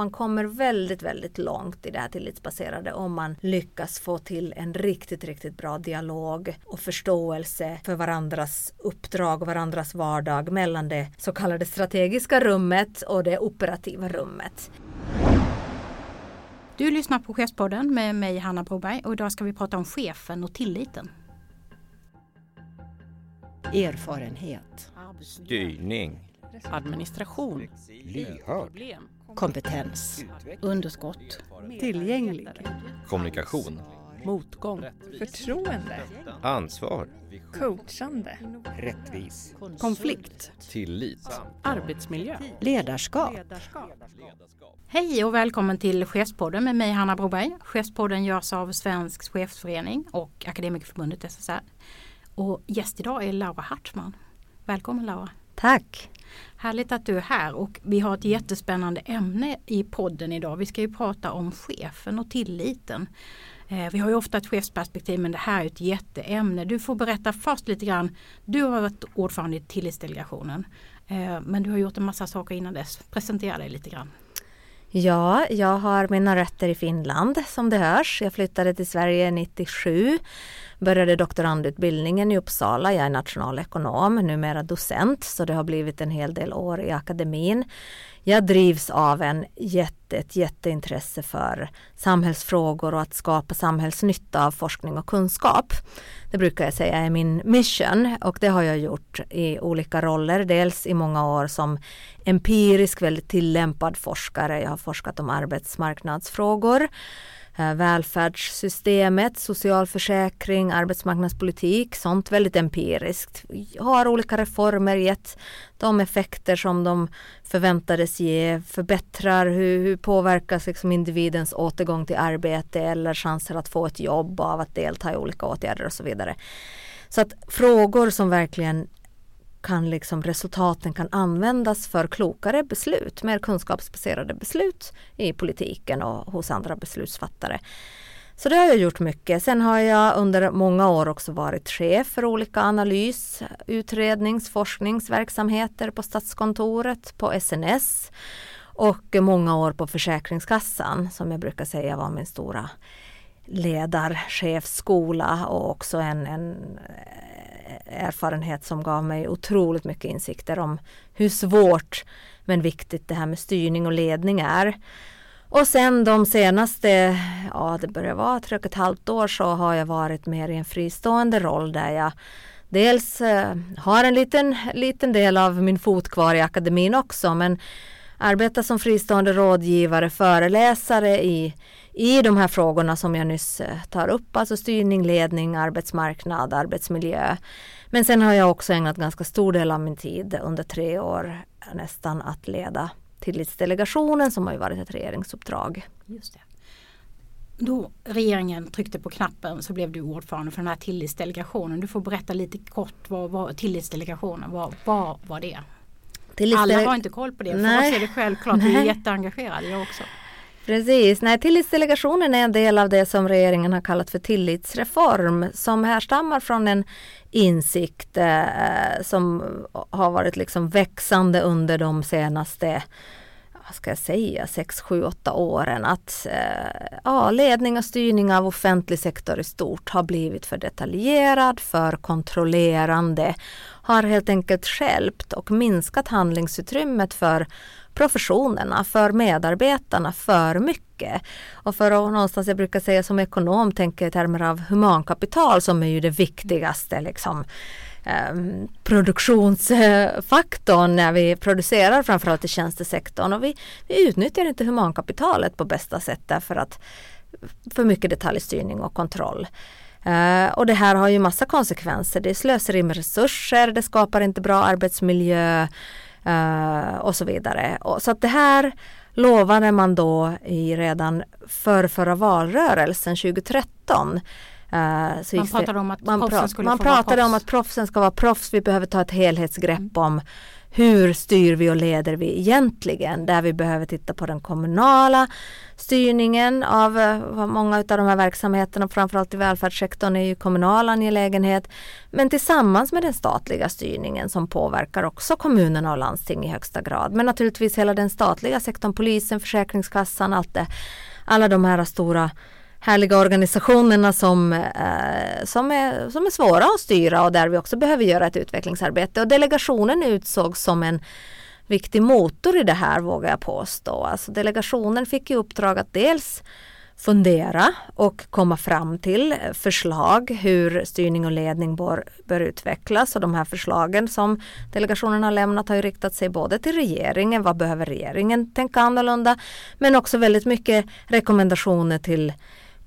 man kommer väldigt, väldigt långt i det här tillitsbaserade om man lyckas få till en riktigt, riktigt bra dialog och förståelse för varandras uppdrag och varandras vardag mellan det så kallade strategiska rummet och det operativa rummet. Du lyssnar på Chefspodden med mig Hanna Broberg och idag ska vi prata om chefen och tilliten. Erfarenhet. Styrning. Administration. Lyhörd. Kompetens. Underskott. Tillgänglig. Kommunikation. Motgång. Förtroende. Ansvar. Coachande. Rättvis. Konflikt. Tillit. Arbetsmiljö. Ledarskap. Hej och välkommen till Chefspodden med mig Hanna Broberg. Chefspodden görs av Svensk chefsförening och Akademikerförbundet SSR. Och gäst idag är Laura Hartman. Välkommen Laura! Tack! Härligt att du är här och vi har ett jättespännande ämne i podden idag. Vi ska ju prata om chefen och tilliten. Eh, vi har ju ofta ett chefsperspektiv men det här är ett jätteämne. Du får berätta först lite grann. Du har varit ordförande i Tillitsdelegationen eh, men du har gjort en massa saker innan dess. Presentera dig lite grann. Ja, jag har mina rötter i Finland som det hörs. Jag flyttade till Sverige 97 började doktorandutbildningen i Uppsala. Jag är nationalekonom, numera docent, så det har blivit en hel del år i akademin. Jag drivs av en jätte, ett jätteintresse för samhällsfrågor och att skapa samhällsnytta av forskning och kunskap. Det brukar jag säga är min mission och det har jag gjort i olika roller. Dels i många år som empirisk, väldigt tillämpad forskare. Jag har forskat om arbetsmarknadsfrågor Eh, välfärdssystemet, socialförsäkring, arbetsmarknadspolitik, sånt väldigt empiriskt. Har olika reformer gett de effekter som de förväntades ge, förbättrar, hur, hur påverkas liksom individens återgång till arbete eller chanser att få ett jobb av att delta i olika åtgärder och så vidare. Så att frågor som verkligen kan liksom resultaten kan användas för klokare beslut, mer kunskapsbaserade beslut i politiken och hos andra beslutsfattare. Så det har jag gjort mycket. Sen har jag under många år också varit chef för olika analys, utrednings, forskningsverksamheter på Statskontoret, på SNS och många år på Försäkringskassan som jag brukar säga var min stora ledarchefsskola och också en, en eh, erfarenhet som gav mig otroligt mycket insikter om hur svårt men viktigt det här med styrning och ledning är. Och sen de senaste, ja det börjar vara tre och ett halvt år så har jag varit mer i en fristående roll där jag dels eh, har en liten, liten del av min fot kvar i akademin också men arbetar som fristående rådgivare, föreläsare i, i de här frågorna som jag nyss eh, tar upp, alltså styrning, ledning, arbetsmarknad, arbetsmiljö. Men sen har jag också ägnat ganska stor del av min tid under tre år nästan att leda tillitsdelegationen som har varit ett regeringsuppdrag. Just det. Då regeringen tryckte på knappen så blev du ordförande för den här tillitsdelegationen. Du får berätta lite kort vad, vad tillitsdelegationen, vad, vad var det? Alla har inte koll på det. För oss är det självklart, vi är jätteengagerade jag också. Precis, nej tillitsdelegationen är en del av det som regeringen har kallat för tillitsreform som härstammar från en insikt eh, som har varit liksom växande under de senaste vad ska jag säga, 6, 7, 8 åren. Att eh, ja, ledning och styrning av offentlig sektor i stort har blivit för detaljerad, för kontrollerande, har helt enkelt skälpt och minskat handlingsutrymmet för professionerna, för medarbetarna för mycket. Och för att någonstans, jag brukar säga som ekonom, tänka i termer av humankapital som är ju det viktigaste liksom, eh, produktionsfaktorn när vi producerar framförallt i tjänstesektorn. Och vi, vi utnyttjar inte humankapitalet på bästa sätt därför att för mycket detaljstyrning och kontroll. Uh, och det här har ju massa konsekvenser. Det är slöseri med resurser, det skapar inte bra arbetsmiljö, Uh, och så vidare. Och, så att det här lovade man då i redan för förra valrörelsen 2013. Uh, man pratade om att man skulle Man pratade om att proffsen ska vara proffs. Vi behöver ta ett helhetsgrepp mm. om hur styr vi och leder vi egentligen? Där vi behöver titta på den kommunala styrningen av eh, många av de här verksamheterna, framförallt i välfärdssektorn, är ju kommunal angelägenhet. Men tillsammans med den statliga styrningen som påverkar också kommunerna och landsting i högsta grad. Men naturligtvis hela den statliga sektorn, polisen, Försäkringskassan, allt det. Alla de här stora härliga organisationerna som, eh, som, är, som är svåra att styra och där vi också behöver göra ett utvecklingsarbete. Och delegationen utsågs som en viktig motor i det här vågar jag påstå. Alltså delegationen fick i uppdrag att dels fundera och komma fram till förslag hur styrning och ledning bör, bör utvecklas. Och de här förslagen som delegationen har lämnat har ju riktat sig både till regeringen, vad behöver regeringen tänka annorlunda, men också väldigt mycket rekommendationer till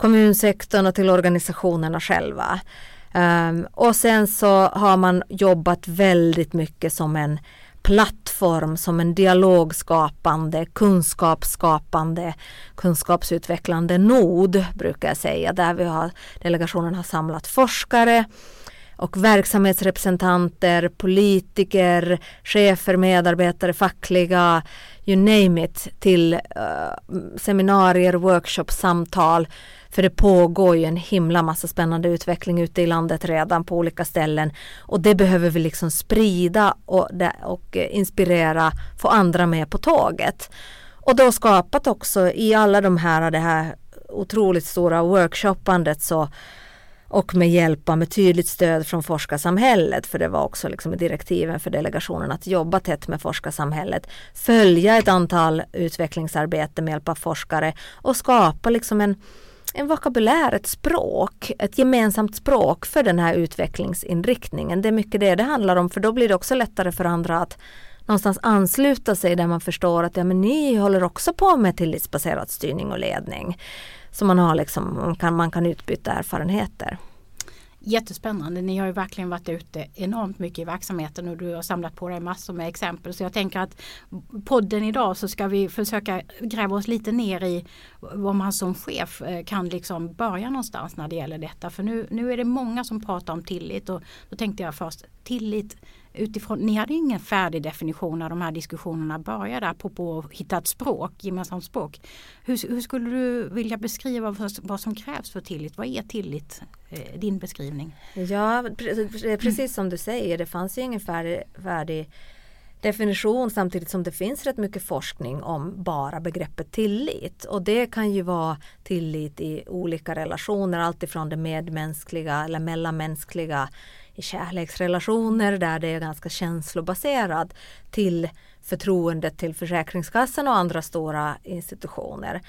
kommunsektorn och till organisationerna själva. Um, och sen så har man jobbat väldigt mycket som en plattform, som en dialogskapande, kunskapsskapande, kunskapsutvecklande nod brukar jag säga, där vi har, delegationen har samlat forskare och verksamhetsrepresentanter, politiker, chefer, medarbetare, fackliga, you name it, till uh, seminarier, workshops, samtal för det pågår ju en himla massa spännande utveckling ute i landet redan på olika ställen. Och det behöver vi liksom sprida och, och eh, inspirera, få andra med på tåget. Och då skapat också i alla de här, det här otroligt stora workshoppandet så och med hjälp av med tydligt stöd från forskarsamhället, för det var också liksom direktiven för delegationen att jobba tätt med forskarsamhället, följa ett antal utvecklingsarbete med hjälp av forskare och skapa liksom en en vokabulär, ett språk, ett gemensamt språk för den här utvecklingsinriktningen. Det är mycket det det handlar om för då blir det också lättare för andra att någonstans ansluta sig där man förstår att ja, men ni håller också på med tillitsbaserad styrning och ledning. Så man, har liksom, man, kan, man kan utbyta erfarenheter. Jättespännande. Ni har ju verkligen varit ute enormt mycket i verksamheten och du har samlat på dig massor med exempel. Så jag tänker att podden idag så ska vi försöka gräva oss lite ner i vad man som chef eh, kan liksom börja någonstans när det gäller detta. För nu, nu är det många som pratar om tillit och då tänkte jag först tillit utifrån, ni hade ingen färdig definition när de här diskussionerna började apropå att hitta ett språk, gemensamt språk. Hur, hur skulle du vilja beskriva vad, vad, som krävs för tillit? Vad är tillit? Eh, din beskrivning? Ja, precis som du säger, det fanns ju ingen färdig, färdig definition samtidigt som det finns rätt mycket forskning om bara begreppet tillit. Och det kan ju vara tillit i olika relationer, alltifrån det medmänskliga eller mellanmänskliga i kärleksrelationer där det är ganska känslobaserat till förtroendet till Försäkringskassan och andra stora institutioner.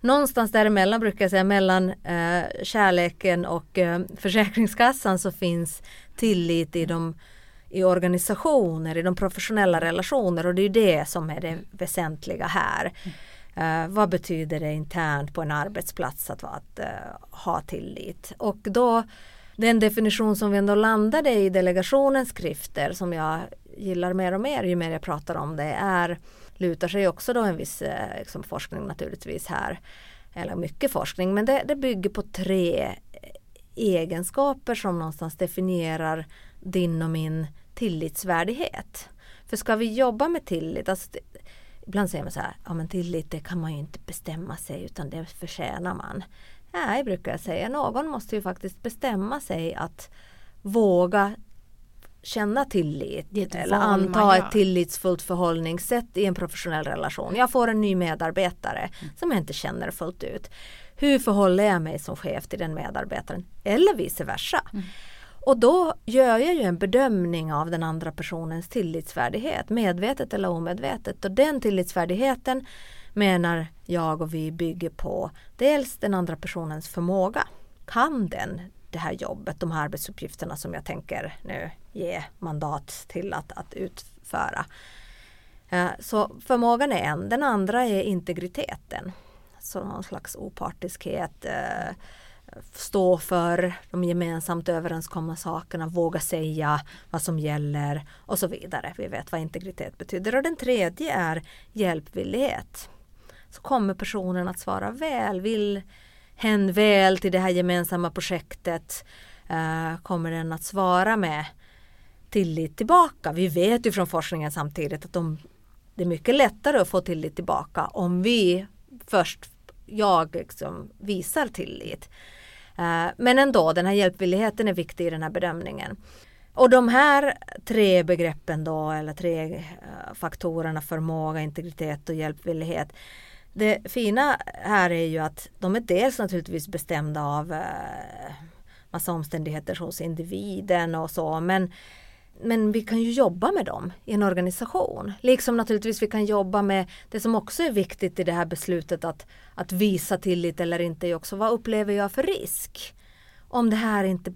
Någonstans däremellan brukar jag säga mellan eh, kärleken och eh, Försäkringskassan så finns tillit i de i organisationer, i de professionella relationer och det är det som är det väsentliga här. Eh, vad betyder det internt på en arbetsplats att, att eh, ha tillit? Och då den definition som vi ändå landade i delegationens skrifter som jag gillar mer och mer ju mer jag pratar om det är lutar sig också då en viss eh, liksom, forskning naturligtvis här. Eller mycket forskning men det, det bygger på tre eh, egenskaper som någonstans definierar din och min tillitsvärdighet. För ska vi jobba med tillit, alltså, ibland säger man så här, ja men tillit det kan man ju inte bestämma sig utan det förtjänar man. Nej, brukar jag säga. Någon måste ju faktiskt bestämma sig att våga känna tillit eller anta ett tillitsfullt förhållningssätt i en professionell relation. Jag får en ny medarbetare mm. som jag inte känner fullt ut. Hur förhåller jag mig som chef till den medarbetaren? Eller vice versa. Mm. Och då gör jag ju en bedömning av den andra personens tillitsvärdighet, medvetet eller omedvetet. Och den tillitsvärdigheten menar jag och vi bygger på dels den andra personens förmåga. Kan den det här jobbet, de här arbetsuppgifterna som jag tänker nu ge mandat till att, att utföra. Eh, så förmågan är en. Den andra är integriteten. Så någon slags opartiskhet. Eh, stå för de gemensamt överenskomna sakerna, våga säga vad som gäller och så vidare. Vi vet vad integritet betyder. Och den tredje är hjälpvillighet så kommer personen att svara väl. Vill hen väl till det här gemensamma projektet? Uh, kommer den att svara med, tillit tillbaka. Vi vet ju från forskningen samtidigt att de, det är mycket lättare att få tillit tillbaka om vi först, jag liksom, visar tillit. Eh, Men ändå, den här hjälpvilligheten är viktig i den här bedömningen. Och de här tre begreppen då, eller tre eh, faktorerna förmåga, integritet och hjälpvillighet. Det fina här är ju att de är dels naturligtvis bestämda av eh, massa omständigheter hos individen och så men men vi kan ju jobba med dem i en organisation. Liksom naturligtvis vi kan jobba med det som också är viktigt i det här beslutet att, att visa tillit eller inte är också vad upplever jag för risk? Om det här inte,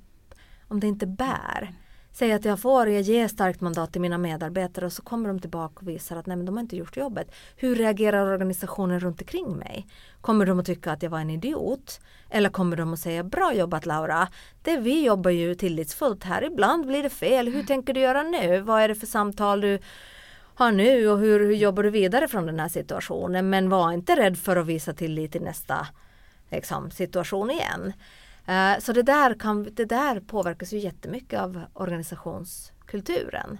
om det inte bär. Säg att jag får, jag ger starkt mandat till mina medarbetare och så kommer de tillbaka och visar att nej men de har inte gjort jobbet. Hur reagerar organisationen runt omkring mig? Kommer de att tycka att jag var en idiot? Eller kommer de att säga bra jobbat Laura? Det vi jobbar ju tillitsfullt här. Ibland blir det fel. Hur tänker du göra nu? Vad är det för samtal du har nu och hur, hur jobbar du vidare från den här situationen? Men var inte rädd för att visa tillit i nästa liksom, situation igen. Eh, Så det där, kan, det där påverkas ju jättemycket av organisationskulturen.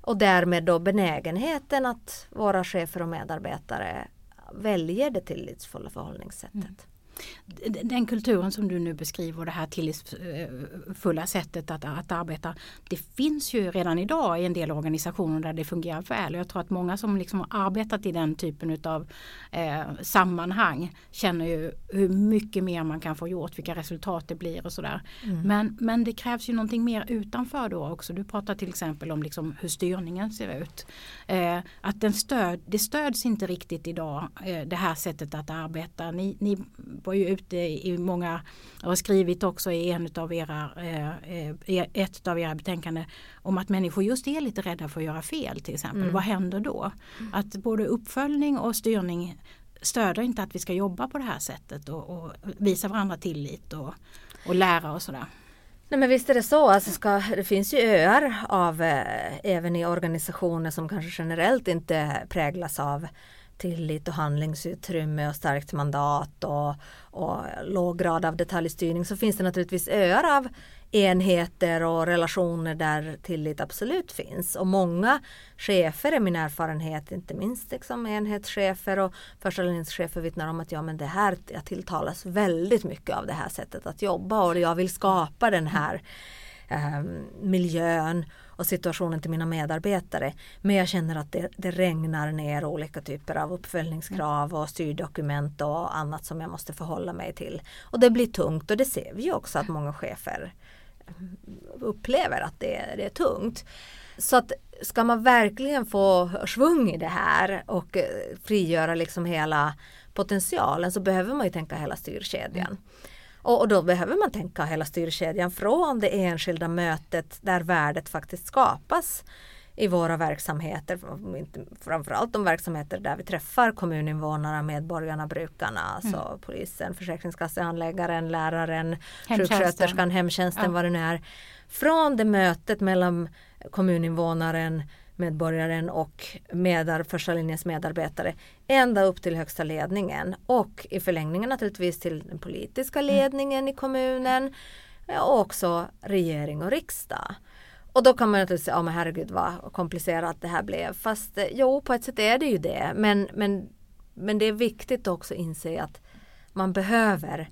Och därmed då benägenheten att våra chefer och medarbetare väljer det tillitsfulla förhållningssättet. Mm. Den kulturen som du nu beskriver och det här tillitsfulla sättet att, att arbeta. Det finns ju redan idag i en del organisationer där det fungerar väl. Jag tror att många som liksom har arbetat i den typen av eh, sammanhang känner ju hur mycket mer man kan få gjort, vilka resultat det blir och sådär. Men, men det krävs ju någonting mer utanför då också. Du pratar till exempel om liksom hur styrningen ser ut. Eh, att den stöd, det stöds inte riktigt idag eh, det här sättet att arbeta. Ni, ni var ju ute i många och har skrivit också i en av era, eh, eh, ett av era betänkanden om att människor just är lite rädda för att göra fel till exempel. Vad händer då? Att både uppföljning och styrning stöder inte att vi ska jobba på det här sättet och, och visa varandra tillit och, och lära och sådär. Nej men visst är det så. Alltså ska, det finns ju öar av eh, även i organisationer som kanske generellt inte präglas av tillit och handlingsutrymme och starkt mandat och, och låg grad av detaljstyrning så finns det naturligtvis öar av enheter och relationer där tillit absolut finns. Och många chefer är min erfarenhet, inte minst liksom enhetschefer och första vittnar om att ja men det här, jag tilltalas väldigt mycket av det här sättet att jobba och jag vill skapa den här eh, miljön och situationen till mina medarbetare. Men jag känner att det, det regnar ner olika typer av uppföljningskrav och styrdokument och annat som jag måste förhålla mig till. Och det blir tungt och det ser vi också att många chefer upplever att det, är- det är tungt. Så att ska man verkligen få svung i det här och eh, frigöra liksom hela potentialen så behöver man ju tänka hela styrkedjan. Mm. Och, och då behöver man tänka hela styrkedjan från det enskilda mötet där värdet faktiskt skapas i våra verksamheter, framförallt de verksamheter där vi träffar kommuninvånarna, medborgarna, brukarna, alltså polisen, försäkringskassehandläggaren, läraren, sjuksköterskan, hemtjänsten, Ja. vad det nu är. Från det mötet mellan kommuninvånaren, medborgaren och medar, första linjens medarbetare ända upp till högsta ledningen och i förlängningen naturligtvis till den politiska ledningen i kommunen och också regering och riksdag. Och då kan man naturligtvis säga, ja men herregud vad komplicerat det här blev. Fast eh, jo, på ett sätt är det ju det. Men, men, men det är viktigt också att inse att man behöver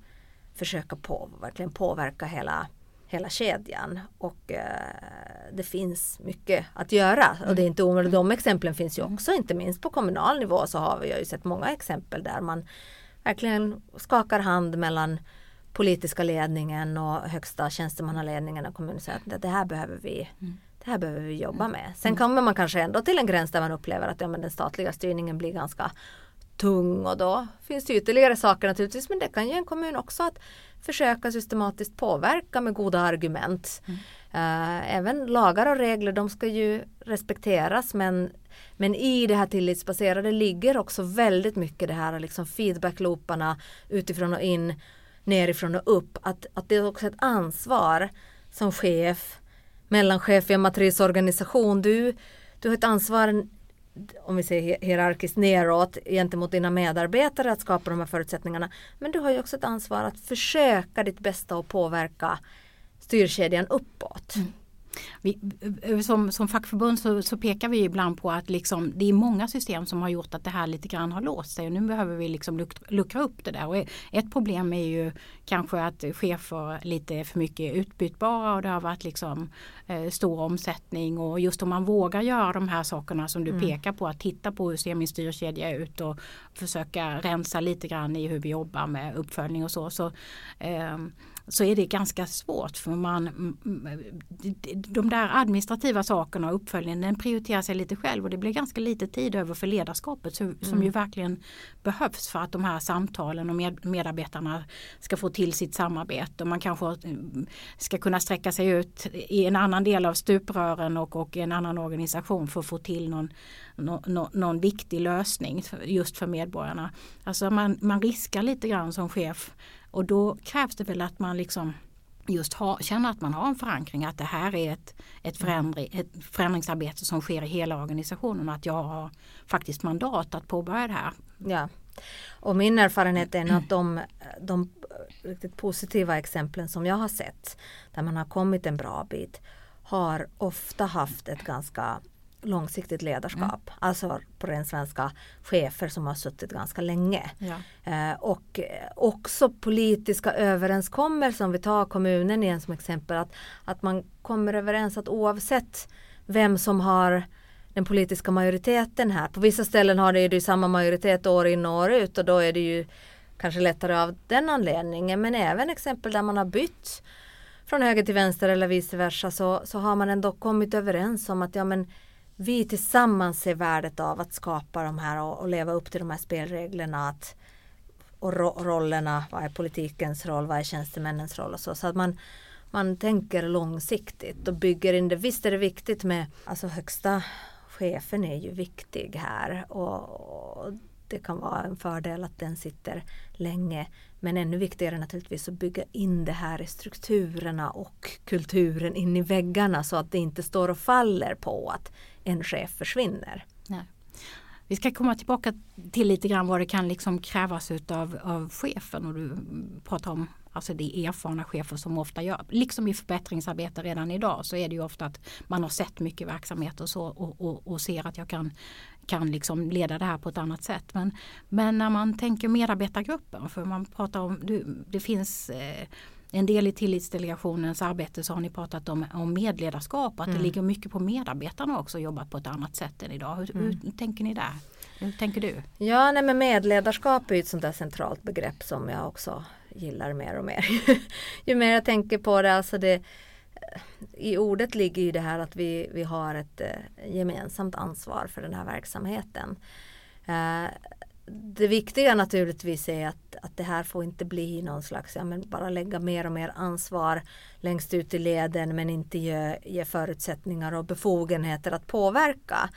försöka på, verkligen påverka hela, hela kedjan. Och eh, det finns mycket att göra. Och det är inte omöjligt. De exemplen finns ju också, inte minst på kommunal nivå så har vi ju sett många exempel där man verkligen skakar hand mellan politiska ledningen och högsta tjänstemannaledningen av kommunen och säger att det här behöver vi det här behöver vi jobba med. Sen kommer man kanske ändå till en gräns där man upplever att ja, men den statliga styrningen blir ganska tung och då finns det ytterligare saker naturligtvis men det kan ju en kommun också att försöka systematiskt påverka med goda argument. Eh, även lagar och regler de ska ju respekteras men, men i det här tillitsbaserade ligger också väldigt mycket det här liksom feedbacklooparna utifrån och in nerifrån och upp. Att, att det är också ett ansvar som chef mellanchef i en matrisorganisation. Du, du har ett ansvar om vi ser hierarkiskt neråt gentemot dina medarbetare att skapa de här förutsättningarna. Men du har ju också ett ansvar att försöka ditt bästa och påverka styrkedjan uppåt. Mm. Vi, eh, som, som fackförbund så, så, pekar vi ibland på att liksom, det är många system som har gjort att det här lite grann har låst sig och nu behöver vi liksom luckra, luckra upp det där. Och ett problem är ju kanske att chefer lite för mycket utbytbara och det har varit liksom eh, stor omsättning och just om man vågar göra de här sakerna som du mm. pekar på, att titta på hur ser min styrkedja ut och försöka rensa lite grann i hur vi jobbar med uppföljning och så. så eh, så är det ganska svårt för man de där administrativa sakerna och uppföljningen den prioriterar sig lite själv och det blir ganska lite tid över för ledarskapet som mm. ju verkligen behövs för att de här samtalen och med, medarbetarna ska få till sitt samarbete och man kanske mm, ska kunna sträcka sig ut i en annan del av stuprören och, och en annan organisation för att få till någon, någon, någon viktig lösning just för medborgarna. Alltså man, man riskar lite grann som chef och då krävs det väl att man liksom just ha, känner att man har en förankring att det här är ett, ett, förändring, ett förändringsarbete som sker i hela organisationen och att jag har faktiskt mandat att påbörja det här. Ja. Och min erfarenhet är att de, de riktigt positiva exemplen som jag har sett där man har kommit en bra bit har ofta haft ett ganska långsiktigt ledarskap. Mm. Alltså på ren svenska chefer som har suttit ganska länge. Ja. Eh, och också politiska överenskommelser, om vi tar kommunen igen som exempel, att, att man kommer överens att oavsett vem som har den politiska majoriteten här. På vissa ställen har det ju samma majoritet år in och år ut och då är det ju kanske lättare av den anledningen. Men även exempel där man har bytt från höger till vänster eller vice versa så, så har man ändå kommit överens om att ja men vi tillsammans ser värdet av att skapa de här och, och leva upp till de här spelreglerna. Att, och ro, rollerna, vad är politikens roll, vad är tjänstemännens roll och så. Så att man, man tänker långsiktigt och bygger in det. Visst är det viktigt med, alltså högsta chefen är ju viktig här och, och det kan vara en fördel att den sitter länge. Men ännu viktigare naturligtvis att bygga in det här i strukturerna och kulturen in i väggarna så att det inte står och faller på att en chef försvinner. Nej. Vi ska komma tillbaka till lite grann vad det kan liksom krävas utav, av chefen och du pratar om Alltså det är erfarna chefer som ofta gör, liksom i förbättringsarbete redan idag så är det ju ofta att man har sett mycket verksamhet och så och, och, och ser att jag kan, kan liksom leda det här på ett annat sätt. Men, men när man tänker medarbetargruppen för man pratar om, det finns eh, en del i tillitsdelegationens arbete så har ni pratat om, om medledarskap, att mm. det ligger mycket på medarbetarna också att jobba på ett annat sätt än idag. Hur, mm. hur tänker ni där? Hur tänker du? Ja, nej, men medledarskap är ett sånt där centralt begrepp som jag också gillar mer och mer. ju mer jag tänker på det, alltså det i ordet ligger ju det här att vi, vi har ett eh, gemensamt ansvar för den här verksamheten. Eh, det viktiga naturligtvis är att, att det här får inte bli någon slags, ja men bara lägga mer och mer ansvar längst ut i leden men inte ge, ge förutsättningar och befogenheter att påverka.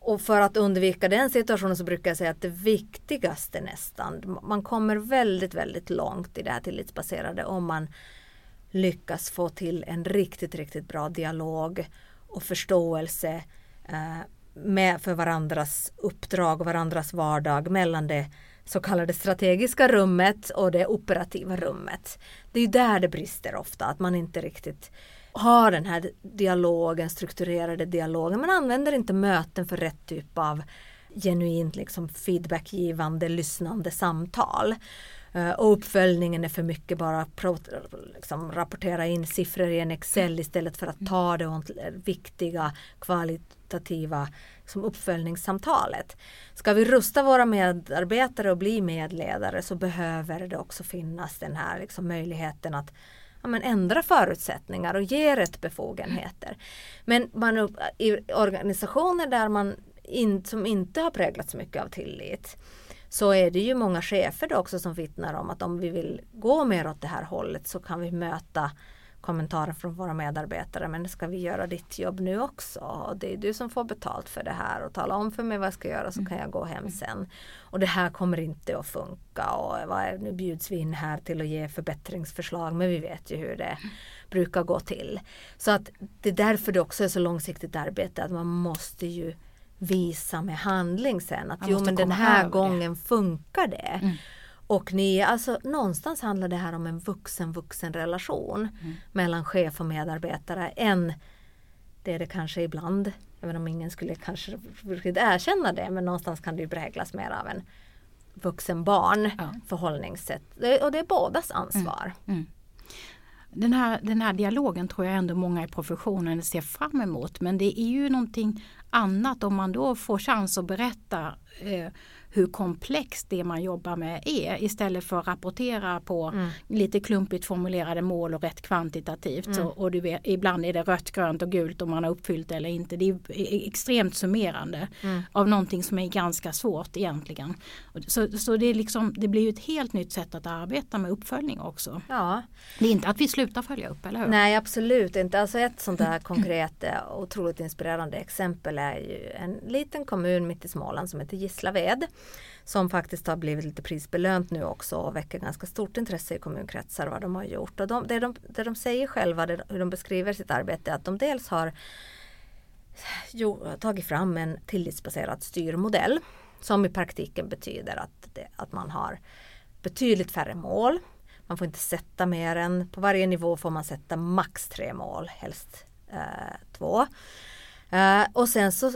Och för att undvika den situationen så brukar jag säga att det viktigaste nästan, man kommer väldigt, väldigt långt i det här tillitsbaserade om man lyckas få till en riktigt, riktigt bra dialog och förståelse eh, med för varandras uppdrag och varandras vardag mellan det så kallade strategiska rummet och det operativa rummet. Det är ju där det brister ofta, att man inte riktigt har den här dialogen, strukturerade dialogen. Man använder inte möten för rätt typ av genuint liksom feedbackgivande, lyssnande samtal. Uh, och uppföljningen är för mycket bara liksom, rapportera in siffror i en Excel istället för att ta det viktiga kvalitativa liksom, uppföljningssamtalet. Ska vi rusta våra medarbetare och bli medledare så behöver det också finnas den här liksom, möjligheten att ja, men ändra förutsättningar och ge rätt befogenheter. Men man, i organisationer där man in, som inte har präglats mycket av tillit så är det ju många chefer då också som vittnar om att om vi vill gå mer åt det här hållet så kan vi möta kommentarer från våra medarbetare men ska vi göra ditt jobb nu också? Och det är du som får betalt för det här och tala om för mig vad jag ska göra så kan jag gå hem mm. sen. Och det här kommer inte att funka och vad är, nu bjuds vi in här till att ge förbättringsförslag men vi vet ju hur det brukar gå till. Så att det är därför det också är så långsiktigt arbete att man måste ju visa med handling sen att jo men den här gången det. funkar det. Mm. Och ni, alltså någonstans handlar det här om en vuxen-vuxen relation mm. mellan chef och medarbetare. En det är det kanske ibland, även om ingen skulle kanske erkänna det, men någonstans kan det ju präglas mer av en vuxen barn Ja. förhållningssätt. Och det är bådas ansvar. Den här, den här dialogen tror jag ändå många i professionen ser fram emot. Men det är ju någonting annat om man då får chans att berätta eh, hur komplext det man jobbar med är istället för att rapportera på Mm. lite klumpigt formulerade mål och rätt kvantitativt. Mm. Så, och du vet, ibland är det rött, grönt och gult om man har uppfyllt det eller inte. Det är är extremt summerande Mm. av någonting som är ganska svårt egentligen. Så, så det, är liksom, det blir ju ett helt nytt sätt att arbeta med uppföljning också. Ja, Det är inte att vi slutar följa upp, eller hur? Nej absolut inte. Alltså ett sånt där konkret eh, otroligt inspirerande exempel är ju en liten kommun mitt i Småland som heter Gislaved. Som faktiskt har blivit lite prisbelönt nu också och väcker ganska stort intresse i kommunkretsar vad de har gjort. Och de, det, de, det de säger själva, det, hur de beskriver sitt arbete, är att de dels har jo, tagit fram en tillitsbaserad styrmodell som i praktiken betyder att, det, att man har betydligt färre mål. Man får inte sätta mer än, på varje nivå får man sätta max tre mål, helst eh, två. Eh, och sen så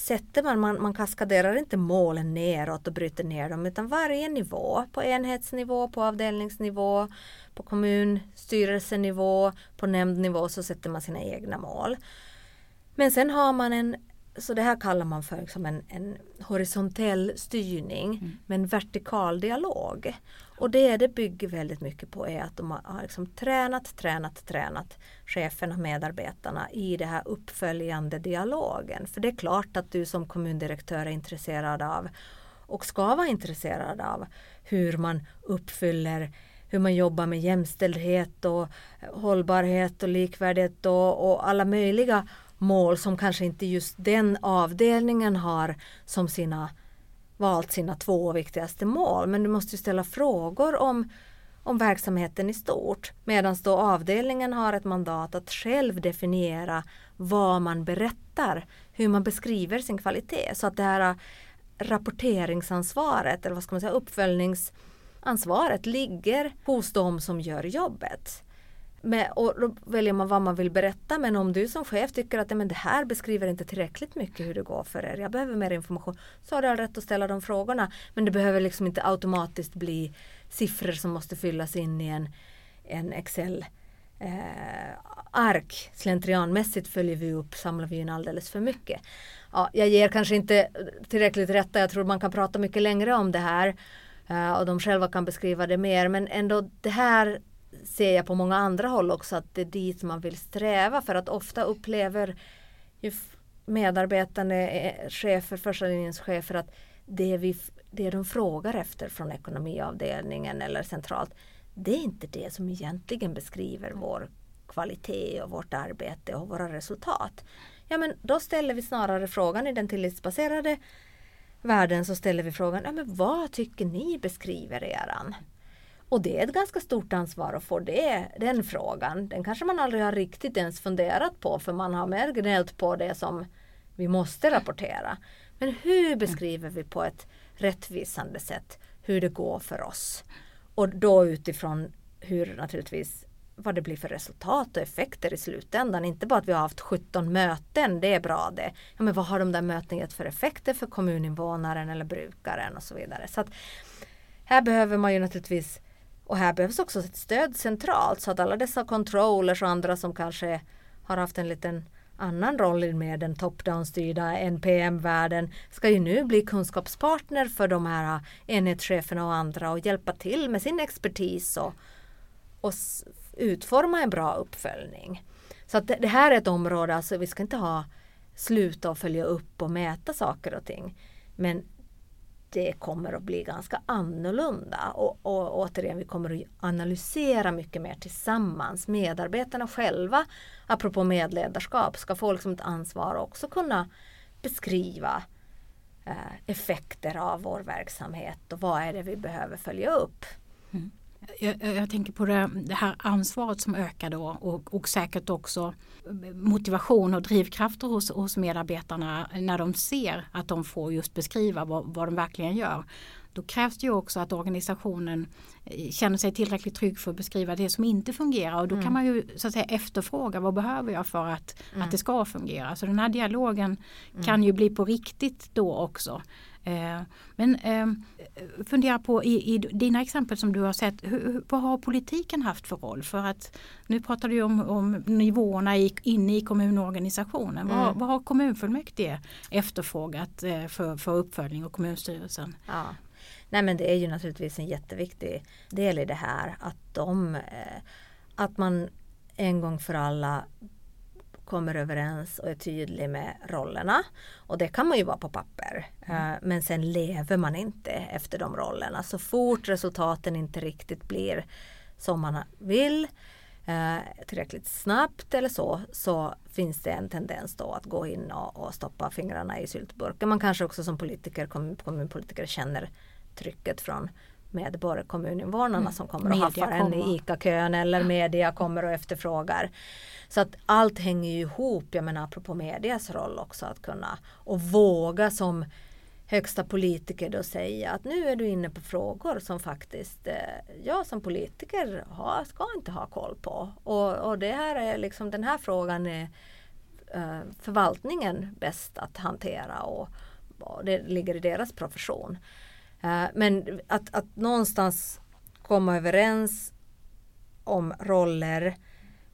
sätter man, man, man kaskaderar inte målen neråt och bryter ner dem utan varje nivå, på enhetsnivå, på avdelningsnivå, på kommunstyrelsenivå, på nämndnivå så sätter man sina egna mål. Men sen har man en, så det här kallar man för liksom en, en horisontell styrning med en vertikal dialog. Och det det bygger väldigt mycket på är att de har liksom tränat, tränat, tränat cheferna, medarbetarna i det här uppföljande dialogen. För det är klart att du som kommundirektör är intresserad av och ska vara intresserad av hur man uppfyller hur man jobbar med jämställdhet och hållbarhet och likvärdighet och, och alla möjliga mål som kanske inte just den avdelningen har som sina valt sina två viktigaste mål. Men du måste ju ställa frågor om, om verksamheten i stort. Medan då avdelningen har ett mandat att själv definiera vad man berättar, hur man beskriver sin kvalitet. Så att det här äh, rapporteringsansvaret, eller vad ska man säga, uppföljningsansvaret ligger hos de som gör jobbet. Men, och då väljer man vad man vill berätta men om du som chef tycker att men det här beskriver inte tillräckligt mycket hur det går för er, jag behöver mer information, så har du all rätt att ställa de frågorna. Men det behöver liksom inte automatiskt bli siffror som måste fyllas in i en, en Excel eh, ark. Slentrianmässigt följer vi upp, samlar vi in alldeles för mycket. Ja, jag ger kanske inte tillräckligt rätta, jag tror man kan prata mycket längre om det här eh, och de själva kan beskriva det mer men ändå det här ser jag på många andra håll också att det är dit man vill sträva för att ofta upplever ju medarbetande eh, chefer, första linjens chefer att det, vi, det de frågar efter från ekonomiavdelningen eller centralt det är inte det som egentligen beskriver vår kvalitet och vårt arbete och våra resultat. Ja men då ställer vi snarare frågan i den tillitsbaserade världen så ställer vi frågan, ja, men vad tycker ni beskriver eran? Och det är ett ganska stort ansvar att få det, den frågan. Den kanske man aldrig har riktigt ens funderat på för man har mer gnällt på det som vi måste rapportera. Men hur beskriver vi på ett rättvisande sätt hur det går för oss? Och då utifrån hur naturligtvis vad det blir för resultat och effekter i slutändan. Inte bara att vi har haft 17 möten, det är bra det. Ja, men vad har de där mötena gett för effekter för kommuninvånaren eller brukaren och så vidare. Så att här behöver man ju naturligtvis och här behövs också ett stöd centralt så att alla dessa controllers och andra som kanske har haft en liten annan roll i med den top-down styrda NPM-världen ska ju nu bli kunskapspartner för de här enhetscheferna och andra och hjälpa till med sin expertis och, och utforma en bra uppföljning. Så att det, här är ett område, alltså vi ska inte ha sluta och följa upp och mäta saker och ting. Men det kommer att bli ganska annorlunda och, och återigen vi kommer att analysera mycket mer tillsammans. Medarbetarna själva, apropå medledarskap, ska få liksom ett ansvar och också kunna beskriva eh, effekter av vår verksamhet och vad är det vi behöver följa upp. Jag, jag tänker på det, det här ansvaret som ökar då och, och säkert också motivation och drivkrafter hos, hos medarbetarna när de ser att de får just beskriva vad, vad de verkligen gör. då krävs det ju också att organisationen eh, känner sig tillräckligt trygg för att beskriva det som inte fungerar och då kan man ju så att säga efterfråga vad behöver jag för att, att det ska fungera. Så den här dialogen kan ju bli på riktigt då också. Eh, Men eh, fundera på i, i dina exempel som du har sett, hur, vad har politiken haft för roll? För att nu pratar du om, om nivåerna i, inne i kommunorganisationen. Vad, vad har kommunfullmäktige efterfrågat eh, för, för uppföljning och kommunstyrelsen? Ja. Nej men det är ju naturligtvis en jätteviktig del i det här att de att man en gång för alla kommer överens och är tydlig med rollerna. Och det kan man ju vara på papper. Eh, Men sen lever man inte efter de rollerna. Så fort resultaten inte riktigt blir som man vill eh, tillräckligt snabbt eller så, så finns det en tendens då att gå in och, och stoppa fingrarna i syltburken. Man kanske också som politiker, kommun, kommunpolitiker känner trycket från medborgare, kommuninvånarna som kommer och Media haffar en i. ICA-kön eller media kommer och efterfrågar. Så att allt hänger ju ihop, jag menar apropå medias roll också att kunna och våga som högsta politiker då säga att nu är du inne på frågor som faktiskt eh, jag som politiker har, ska inte ha koll på. Och, och det här är liksom den här frågan är eh, förvaltningen bäst att hantera och, och det ligger i deras profession. Eh, men att, att någonstans komma överens om roller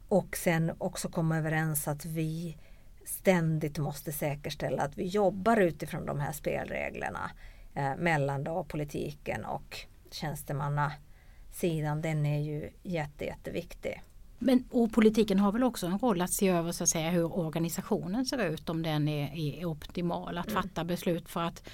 och sen också komma överens att vi ständigt måste säkerställa att vi jobbar utifrån de här spelreglerna eh, mellan då politiken och tjänstemannasidan. Den är ju jätte, jätteviktig. Men, och politiken har väl också en roll att se över så att säga, hur organisationen ser ut, om den är, är optimal, att fatta beslut för att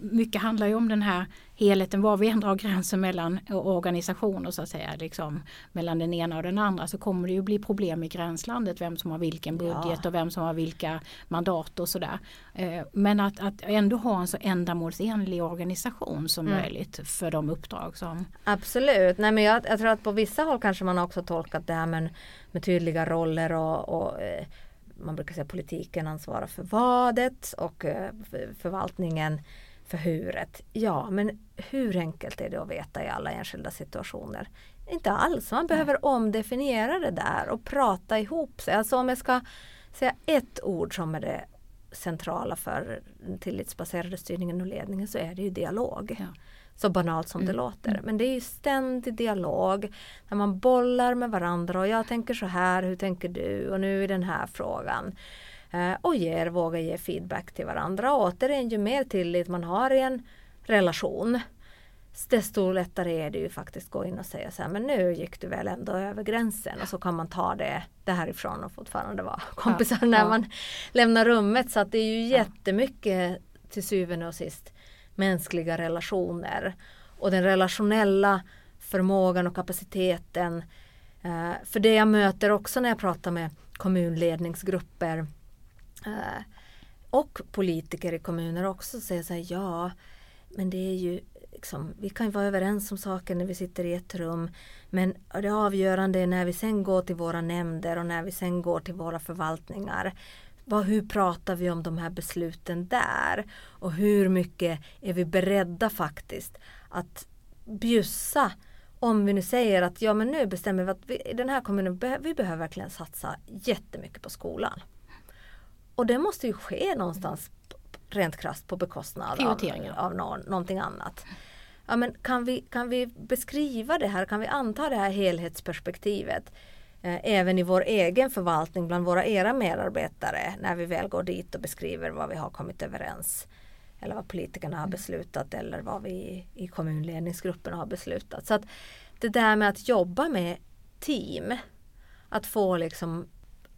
mycket handlar ju om den här helheten, var vi än drar gränsen mellan organisationer så att säga, liksom, mellan den ena och den andra så kommer det ju bli problem i gränslandet, vem som har vilken budget Ja. och vem som har vilka mandat och sådär. Eh, men att, att ändå ha en så ändamålsenlig organisation som möjligt för de uppdrag som Absolut, Nej, men jag, jag tror att på vissa håll kanske man har också tolkat det här med, med tydliga roller och, och eh, man brukar säga politiken ansvarar för vadet och eh, för- förvaltningen för huret. Ja, men hur enkelt är det att veta i alla enskilda situationer? Inte alls, man behöver omdefiniera det där och prata ihop sig. Alltså om jag ska säga ett ord som är det centrala för den tillitsbaserade styrningen och ledningen så är det ju dialog. Ja. Så banalt som det låter. Men det är ju ständig dialog. När man bollar med varandra och jag tänker så här, hur tänker du? Och nu i den här frågan. Eh, och ger, vågar ge feedback till varandra. Och återigen, ju mer tillit man har i en relation desto lättare är det ju faktiskt att gå in och säga så här, men nu gick du väl ändå över gränsen och så kan man ta det därifrån och fortfarande vara kompisar när ja. man lämnar rummet. Så att det är ju jättemycket till syvende och sist mänskliga relationer och den relationella förmågan och kapaciteten. Eh, för det jag möter också när jag pratar med kommunledningsgrupper eh, och politiker i kommuner också säger så här, ja men det är ju liksom, vi kan ju vara överens om saker när vi sitter i ett rum men det avgörande är när vi sen går till våra nämnder och när vi sen går till våra förvaltningar vad, hur pratar vi om de här besluten där? Och hur mycket är vi beredda faktiskt att bjussa om vi nu säger att ja men nu bestämmer vi att vi, i den här kommunen vi behöver verkligen satsa jättemycket på skolan. Och det måste ju ske någonstans rent krasst på bekostnad av, av nå, någonting annat. Ja, men kan, vi, kan vi beskriva det här, kan vi anta det här helhetsperspektivet även i vår egen förvaltning bland våra era medarbetare när vi väl går dit och beskriver vad vi har kommit överens eller vad politikerna har beslutat eller vad vi i kommunledningsgruppen har beslutat. Så att det där med att jobba med team, att få liksom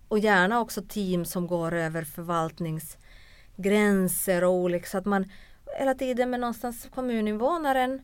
och gärna också team som går över förvaltningsgränser och olika så att man hela tiden med någonstans kommuninvånaren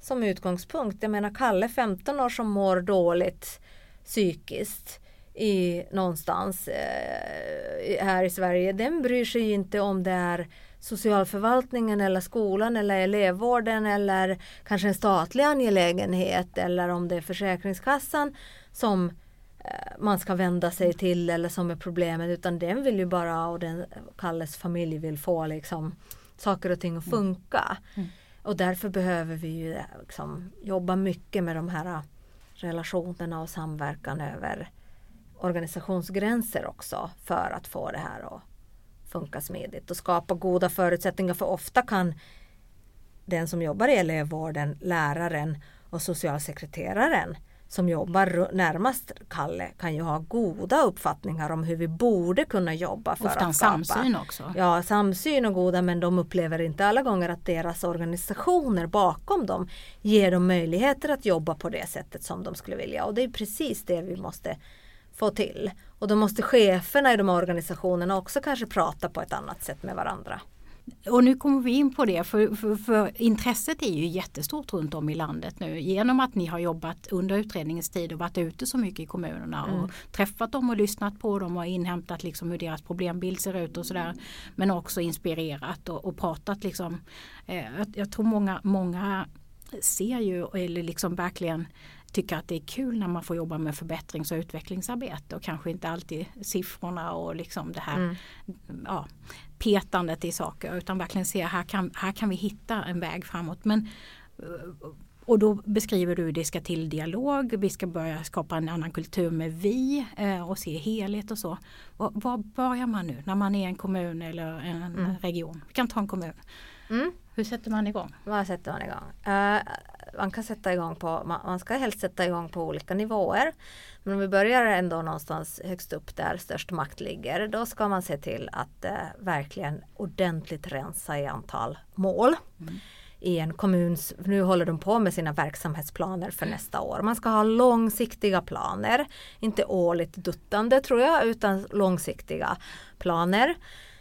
som utgångspunkt. Jag menar Kalle 15 år som mår dåligt psykiskt i någonstans eh, här i Sverige. Den bryr sig ju inte om det är socialförvaltningen eller skolan eller elevvården eller kanske en statlig angelägenhet eller om det är Försäkringskassan som eh, man ska vända sig till eller som är problemet utan den vill ju bara och den Kalles familj vill få liksom saker och ting att funka. Och därför behöver vi ju liksom jobba mycket med de här relationerna och samverkan över organisationsgränser också för att få det här att funka smidigt och skapa goda förutsättningar. För ofta kan den som jobbar i elevvården, läraren och socialsekreteraren som jobbar närmast Kalle kan ju ha goda uppfattningar om hur vi borde kunna jobba för Ofta att skapa samsyn också. Ja, samsyn och goda men de upplever inte alla gånger att deras organisationer bakom dem ger dem möjligheter att jobba på det sättet som de skulle vilja och det är precis det vi måste få till. Och då måste cheferna i de här organisationerna också kanske prata på ett annat sätt med varandra. Och nu kommer vi in på det för, för, för intresset är ju jättestort runt om i landet nu genom att ni har jobbat under utredningens tid och varit ute så mycket i kommunerna och träffat dem och lyssnat på dem och inhämtat liksom hur deras problembild ser ut och sådär. Men också inspirerat och, och pratat liksom. Eh, jag, jag tror många, många ser ju eller liksom verkligen tycker att det är kul när man får jobba med förbättrings och utvecklingsarbete och kanske inte alltid siffrorna och liksom det här ja, petandet i saker utan verkligen se här kan, här kan vi hitta en väg framåt. Men, eh, och då beskriver du det ska till dialog, vi ska börja skapa en annan kultur med vi eh, och se helhet och så. Var, var börjar man nu när man är en kommun eller en region? Vi kan ta en kommun. Mm. Hur sätter man igång? Vad sätter man igång? Eh, man kan sätta igång på, man, ska helst sätta igång på olika nivåer. Men om vi börjar ändå någonstans högst upp där störst makt ligger, då ska man se till att eh, verkligen ordentligt rensa i antal mål. I en kommuns, nu håller de på med sina verksamhetsplaner för nästa år. Man ska ha långsiktiga planer, inte årligt duttande tror jag, utan långsiktiga planer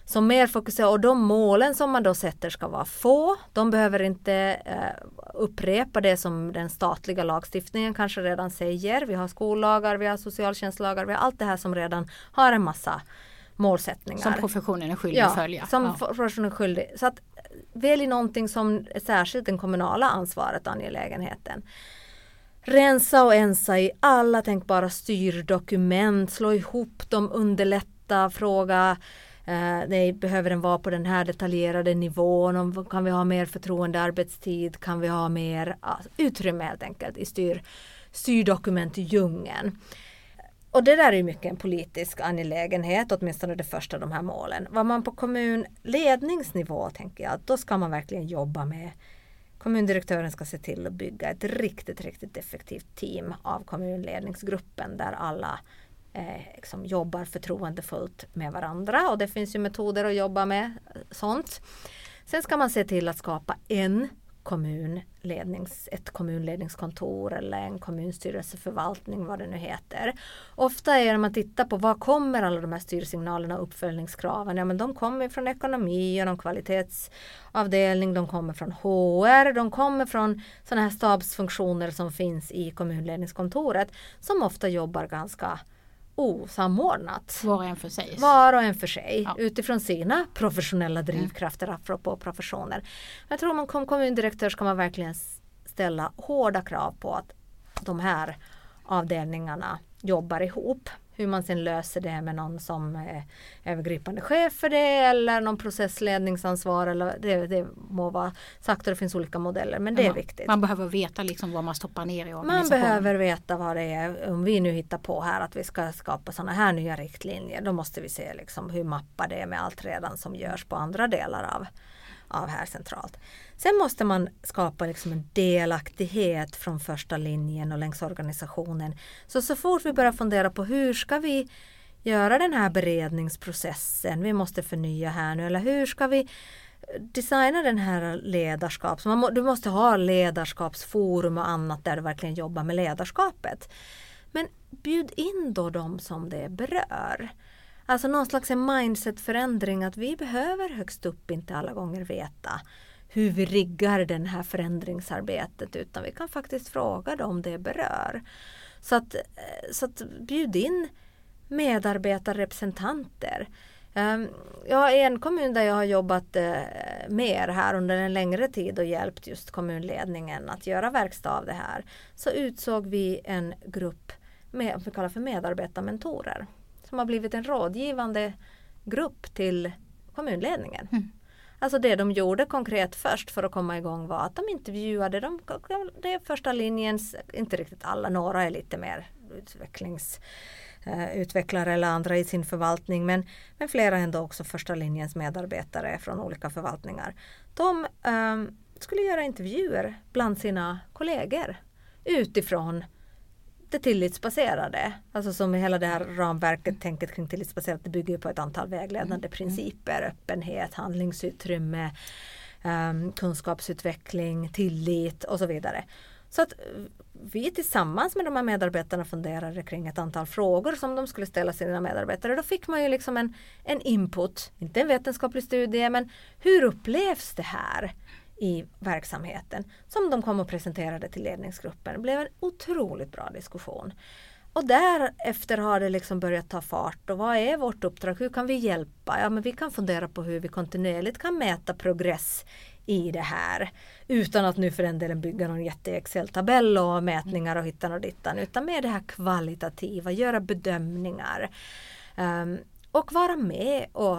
som mer fokuserar och de målen som man då sätter ska vara få. De behöver inte eh, upprepa det som den statliga lagstiftningen kanske redan säger. Vi har skollagar, vi har socialtjänstlagar, vi har allt det här som redan har en massa målsättningar. Som professionen är skyldig att följa. Som Ja. professionen är skyldig. Så att välj någonting som är särskilt den kommunala ansvaret och angelägenheten. Rensa och ensa i alla tänkbara styrdokument, slå ihop dem, underlätta, fråga eh, nej, behöver den vara på den här detaljerade nivån? Om, kan vi ha mer förtroendearbetstid? Kan vi ha mer alltså, utrymme helt enkelt i styr, styrdokumentdjungeln? Och det där är ju mycket en politisk angelägenhet, åtminstone det första av de här målen. Vad man på kommunledningsnivå tänker jag, då ska man verkligen jobba med Kommundirektören ska se till att bygga ett riktigt, riktigt effektivt team av kommunledningsgruppen där alla eh, liksom jobbar förtroendefullt med varandra och det finns ju metoder att jobba med eh, sånt. Sen ska man se till att skapa en kommunlednings, ett kommunledningskontor eller en kommunstyrelseförvaltning vad det nu heter. Ofta är det när man tittar på var kommer alla de här styrsignalerna och uppföljningskraven? Ja men de kommer från ekonomi och någon kvalitetsavdelning, de kommer från HR, de kommer från sådana här stabsfunktioner som finns i kommunledningskontoret som ofta jobbar ganska osamordnat. Var och en för sig. Var och en för sig Ja. utifrån sina professionella drivkrafter apropå professioner. Jag tror man som kommundirektör ska man verkligen ställa hårda krav på att de här avdelningarna jobbar ihop. Hur man sen löser det med någon som är övergripande chef för det eller någon processledningsansvar eller det, det må vara sagt och det finns olika modeller men det är man, viktigt. Man behöver veta liksom vad man stoppar ner i Man organisationen. behöver veta vad det är. Om vi nu hittar på här att vi ska skapa sådana här nya riktlinjer. Då måste vi se liksom hur mappar det är med allt redan som görs på andra delar av, av här centralt. Sen måste man skapa liksom en delaktighet från första linjen och längs organisationen. Så så fort vi börjar fundera på hur ska vi göra den här beredningsprocessen. Vi måste förnya här nu. Eller hur ska vi designa den här ledarskaps... Man må, du måste ha ledarskapsforum och annat där du verkligen jobbar med ledarskapet. Men bjud in då de som det berör. Alltså någon slags mindsetförändring att vi behöver högst upp inte alla gånger veta hur vi riggar den här förändringsarbetet utan vi kan faktiskt fråga dem det berör. Så att, eh, så att bjud in medarbetarrepresentanter. Ehm, jag har en kommun där jag har jobbat eh, mer här under en längre tid och hjälpt just kommunledningen att göra verkstad av det här. Så utsåg vi en grupp med, vi kallar för medarbetarmentorer som har blivit en rådgivande grupp till kommunledningen. Mm. Alltså det de gjorde konkret först för att komma igång var att de intervjuade de, de första linjens, inte riktigt alla, några är lite mer utvecklings eh, utvecklare eller andra i sin förvaltning men, men flera ändå också första linjens medarbetare från olika förvaltningar. De um, skulle göra intervjuer bland sina kollegor utifrån det tillitsbaserade. Alltså som hela det här ramverket, tänket kring tillitsbaserat, det bygger på ett antal vägledande principer. Öppenhet, handlingsutrymme, um, kunskapsutveckling, tillit och så vidare. Så att vi tillsammans med de här medarbetarna funderade kring ett antal frågor som de skulle ställa sina medarbetare. Då fick man ju liksom en, en input, inte en vetenskaplig studie, men hur upplevs det här? I verksamheten som de kom och presenterade till ledningsgruppen. Det blev en otroligt bra diskussion. Och därefter har det liksom börjat ta fart. Och vad är vårt uppdrag? Hur kan vi hjälpa? Ja, men vi kan fundera på hur vi kontinuerligt kan mäta progress i det här. Utan att nu för den delen bygga någon jätte Excel-tabell och mätningar och hittan och dittan. Utan med det här kvalitativa, göra bedömningar. Um, och vara med och,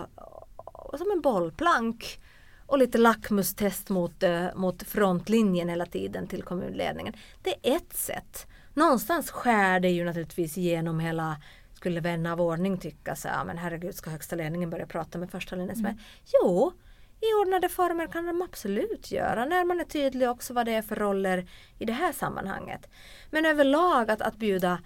och som en bollplank och lite lackmustest mot, uh, mot frontlinjen hela tiden till kommunledningen. Det är ett sätt. Någonstans skär det ju naturligtvis igenom hela skulle vänner av ordning tycka så ja men herregud ska högsta ledningen börja prata med första linjens mm. Jo, i ordnade former kan de absolut göra när man är tydlig också vad det är för roller i det här sammanhanget. Men överlag att, att bjuda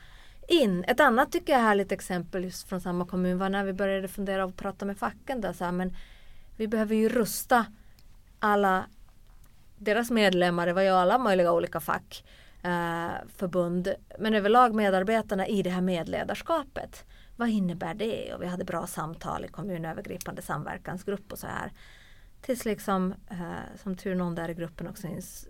in. Ett annat tycker jag härligt exempel just från samma kommun var när vi började fundera och prata med facken. Där, så här, men vi behöver ju rusta alla deras medlemmar, det var ju alla möjliga olika fack, eh, förbund, men överlag medarbetarna i det här medledarskapet. Vad innebär det? Och vi hade bra samtal i kommunövergripande samverkansgrupp och så här. Tills liksom, eh, som tur någon där i gruppen också ins,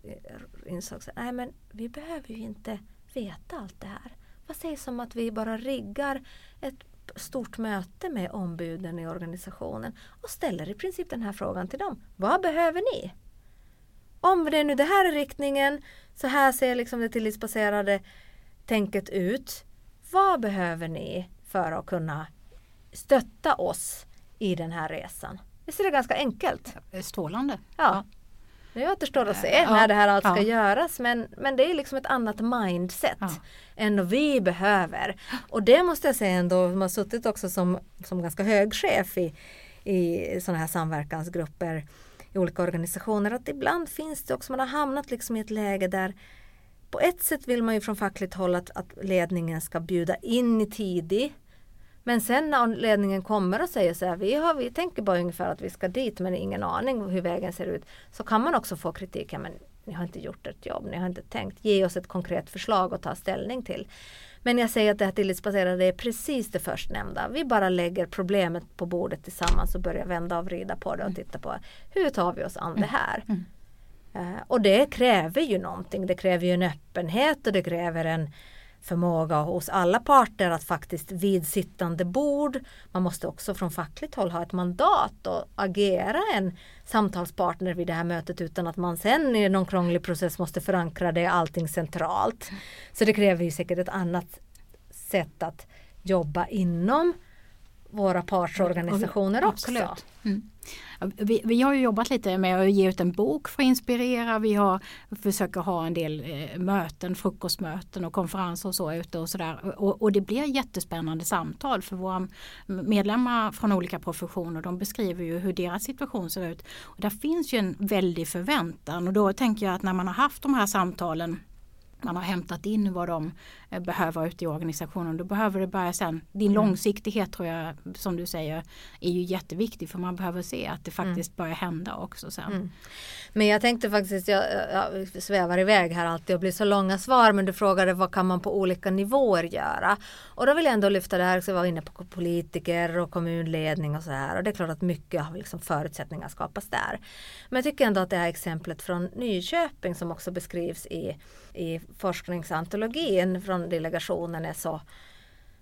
insåg att nej men vi behöver ju inte veta allt det här. Vad sägs om att vi bara riggar ett stort möte med ombuden i organisationen och ställer i princip den här frågan till dem. Vad behöver ni? Om det är nu det här är riktningen, så här ser liksom det tillitsbaserade tänket ut. Vad behöver ni för att kunna stötta oss i den här resan? Visst är det ganska enkelt? Strålande. Ja. Det återstår att se ja, när det här allt ska ja. göras men, men det är liksom ett annat mindset ja. än vad vi behöver. Och det måste jag säga ändå, som har suttit också som, som ganska hög chef i, i sådana här samverkansgrupper i olika organisationer att ibland finns det också, man har hamnat liksom i ett läge där på ett sätt vill man ju från fackligt håll att, att ledningen ska bjuda in i tidig men sen när ledningen kommer och säger så här, vi, har, vi tänker bara ungefär att vi ska dit men ingen aning hur vägen ser ut. Så kan man också få kritik, ja, men ni har inte gjort ett jobb, ni har inte tänkt. Ge oss ett konkret förslag att ta ställning till. Men jag säger att det här tillitsbaserade är precis det förstnämnda. Vi bara lägger problemet på bordet tillsammans och börjar vända och vrida på det och titta på hur tar vi oss an det här. Mm. Uh, och det kräver ju någonting. Det kräver ju en öppenhet och det kräver en förmåga hos alla parter att faktiskt vid sittande bord, man måste också från fackligt håll ha ett mandat och agera en samtalspartner vid det här mötet utan att man sen i någon krånglig process måste förankra det allting centralt. Så det kräver ju säkert ett annat sätt att jobba inom våra partsorganisationer också. Mm. Vi, vi, har jobbat lite med att ge ut en bok för att inspirera. Vi har försöker ha en del eh, möten, frukostmöten och konferenser och så ute och sådär. Och, och, det blir jättespännande samtal för våra medlemmar från olika professioner. De beskriver ju hur deras situation ser ut. Och där finns ju en väldig förväntan och då tänker jag att när man har haft de här samtalen man har hämtat in vad de behöver ute i organisationen. Då behöver det börja sen. Din mm. långsiktighet tror jag som du säger är ju jätteviktig för man behöver se att det faktiskt mm. börjar hända också sen. Mm. Men jag tänkte faktiskt, jag, jag svävar iväg här alltid och blir så långa svar men du frågade vad kan man på olika nivåer göra? Och då vill jag ändå lyfta det här, så jag var inne på politiker och kommunledning och så här och det är klart att mycket av liksom förutsättningar skapas där. Men jag tycker ändå att det här exemplet från Nyköping som också beskrivs i i forskningsantologin från delegationen är så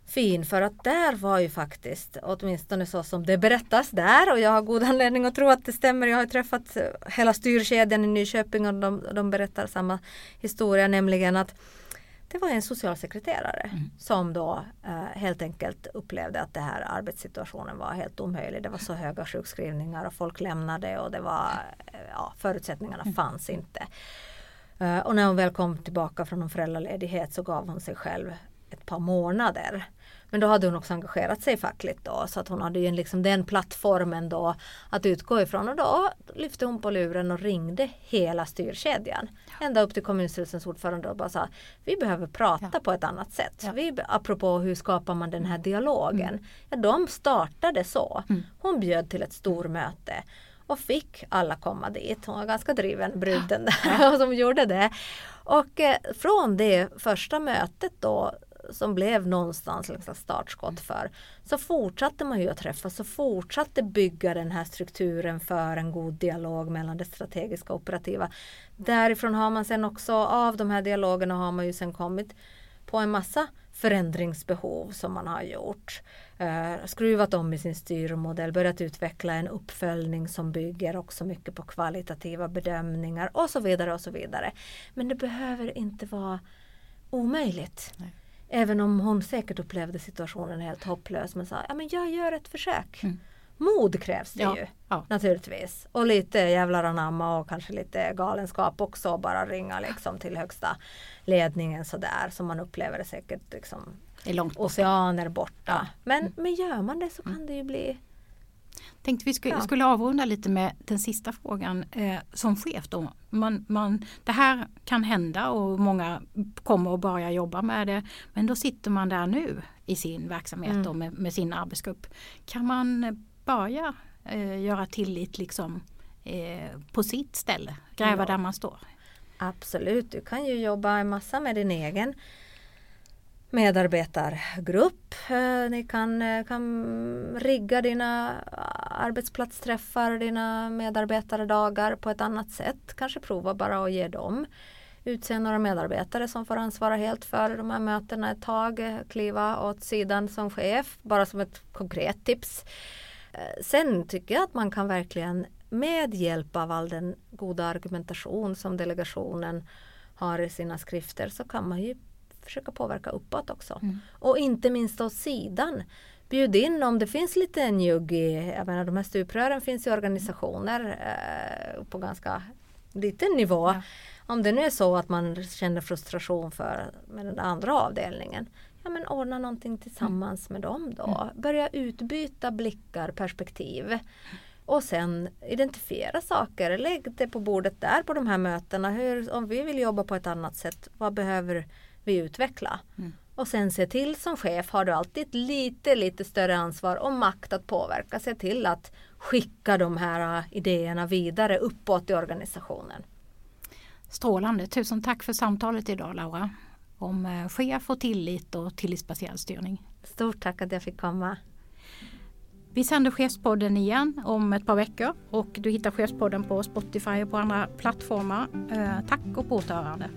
fin för att där var ju faktiskt, åtminstone så som det berättas där och jag har god anledning att tro att det stämmer. Jag har träffat hela styrkedjan i Nyköping och de, de berättar samma historia, nämligen att det var en socialsekreterare Mm. som då eh, helt enkelt upplevde att det här arbetssituationen var helt omöjlig. Det var så höga sjukskrivningar och folk lämnade och det var, eh, ja, förutsättningarna Mm. fanns inte. Eh, och när hon väl kom tillbaka från en föräldraledighet så gav hon sig själv ett par månader. Men då hade hon också engagerat sig fackligt då så att hon hade ju liksom den plattformen då att utgå ifrån och då lyfte hon på luren och ringde hela styrkedjan. Ända upp till kommunstyrelsens ordförande och bara sa vi behöver prata Ja. på ett annat sätt. Ja. Vi, apropå hur skapar man den här dialogen. Ja, de startade så. Mm. Hon bjöd till ett stormöte och fick alla komma dit. Hon var ganska driven bruden där som gjorde det. Och eh, från det första mötet då som blev någonstans liksom startskott för så fortsatte man ju att träffas och fortsatte bygga den här strukturen för en god dialog mellan det strategiska och operativa. Därifrån har man sen också av de här dialogerna har man ju sen kommit på en massa förändringsbehov som man har gjort. Eh, skruvat om i sin styrmodell, börjat utveckla en uppföljning som bygger också mycket på kvalitativa bedömningar och så vidare och så vidare. Men det behöver inte vara omöjligt. Nej. Även om hon säkert upplevde situationen helt hopplös men sa ja men jag gör ett försök. Mm. Mod krävs det Ja, ju ja. naturligtvis. Och lite jävlar anamma och kanske lite galenskap också. och Bara ringa liksom till högsta ledningen sådär som man upplever det säkert liksom Det är långt oceaner borta. Ja. Mm. Men, men gör man det så kan det ju bli Tänkte vi skulle, Ja. skulle avrunda lite med den sista frågan. Eh, som chef då, man, man, det här kan hända och många kommer att börja jobba med det. Men då sitter man där nu i sin verksamhet Mm. då med, med sin arbetsgrupp. Kan man börja eh, göra tillit liksom eh, på sitt ställe? Gräva Ja. där man står? Absolut, du kan ju jobba en massa med din egen medarbetargrupp. Eh, ni kan, eh, kan rigga dina arbetsplatsträffar, dina medarbetardagar på ett annat sätt. Kanske prova bara att ge dem. Utse några medarbetare som får ansvara helt för de här mötena ett tag. Eh, kliva åt sidan som chef, bara som ett konkret tips. Sen tycker jag att man kan verkligen med hjälp av all den goda argumentation som delegationen har i sina skrifter så kan man ju försöka påverka uppåt också. Mm. Och inte minst åt sidan. Bjud in om det finns lite njugg i, jag menar de här stuprören finns i organisationer eh, på ganska liten nivå. Ja. Om det nu är så att man känner frustration för med den andra avdelningen. Ja men ordna någonting tillsammans med dem då. Börja utbyta blickar, perspektiv. Och sen identifiera saker. Lägg det på bordet där på de här mötena. Hur, om vi vill jobba på ett annat sätt, vad behöver vi utveckla? Mm. Och sen se till som chef har du alltid lite, lite större ansvar och makt att påverka. Se till att skicka de här äh, idéerna vidare uppåt i organisationen. Strålande, tusen tack för samtalet idag Laura. Om eh, chef och tillit och tillitsbaserad styrning. Stort tack att jag fick komma. Vi sänder Chefspodden igen om ett par veckor och du hittar Chefspodden på Spotify och på andra plattformar. Eh, tack och på återhörande.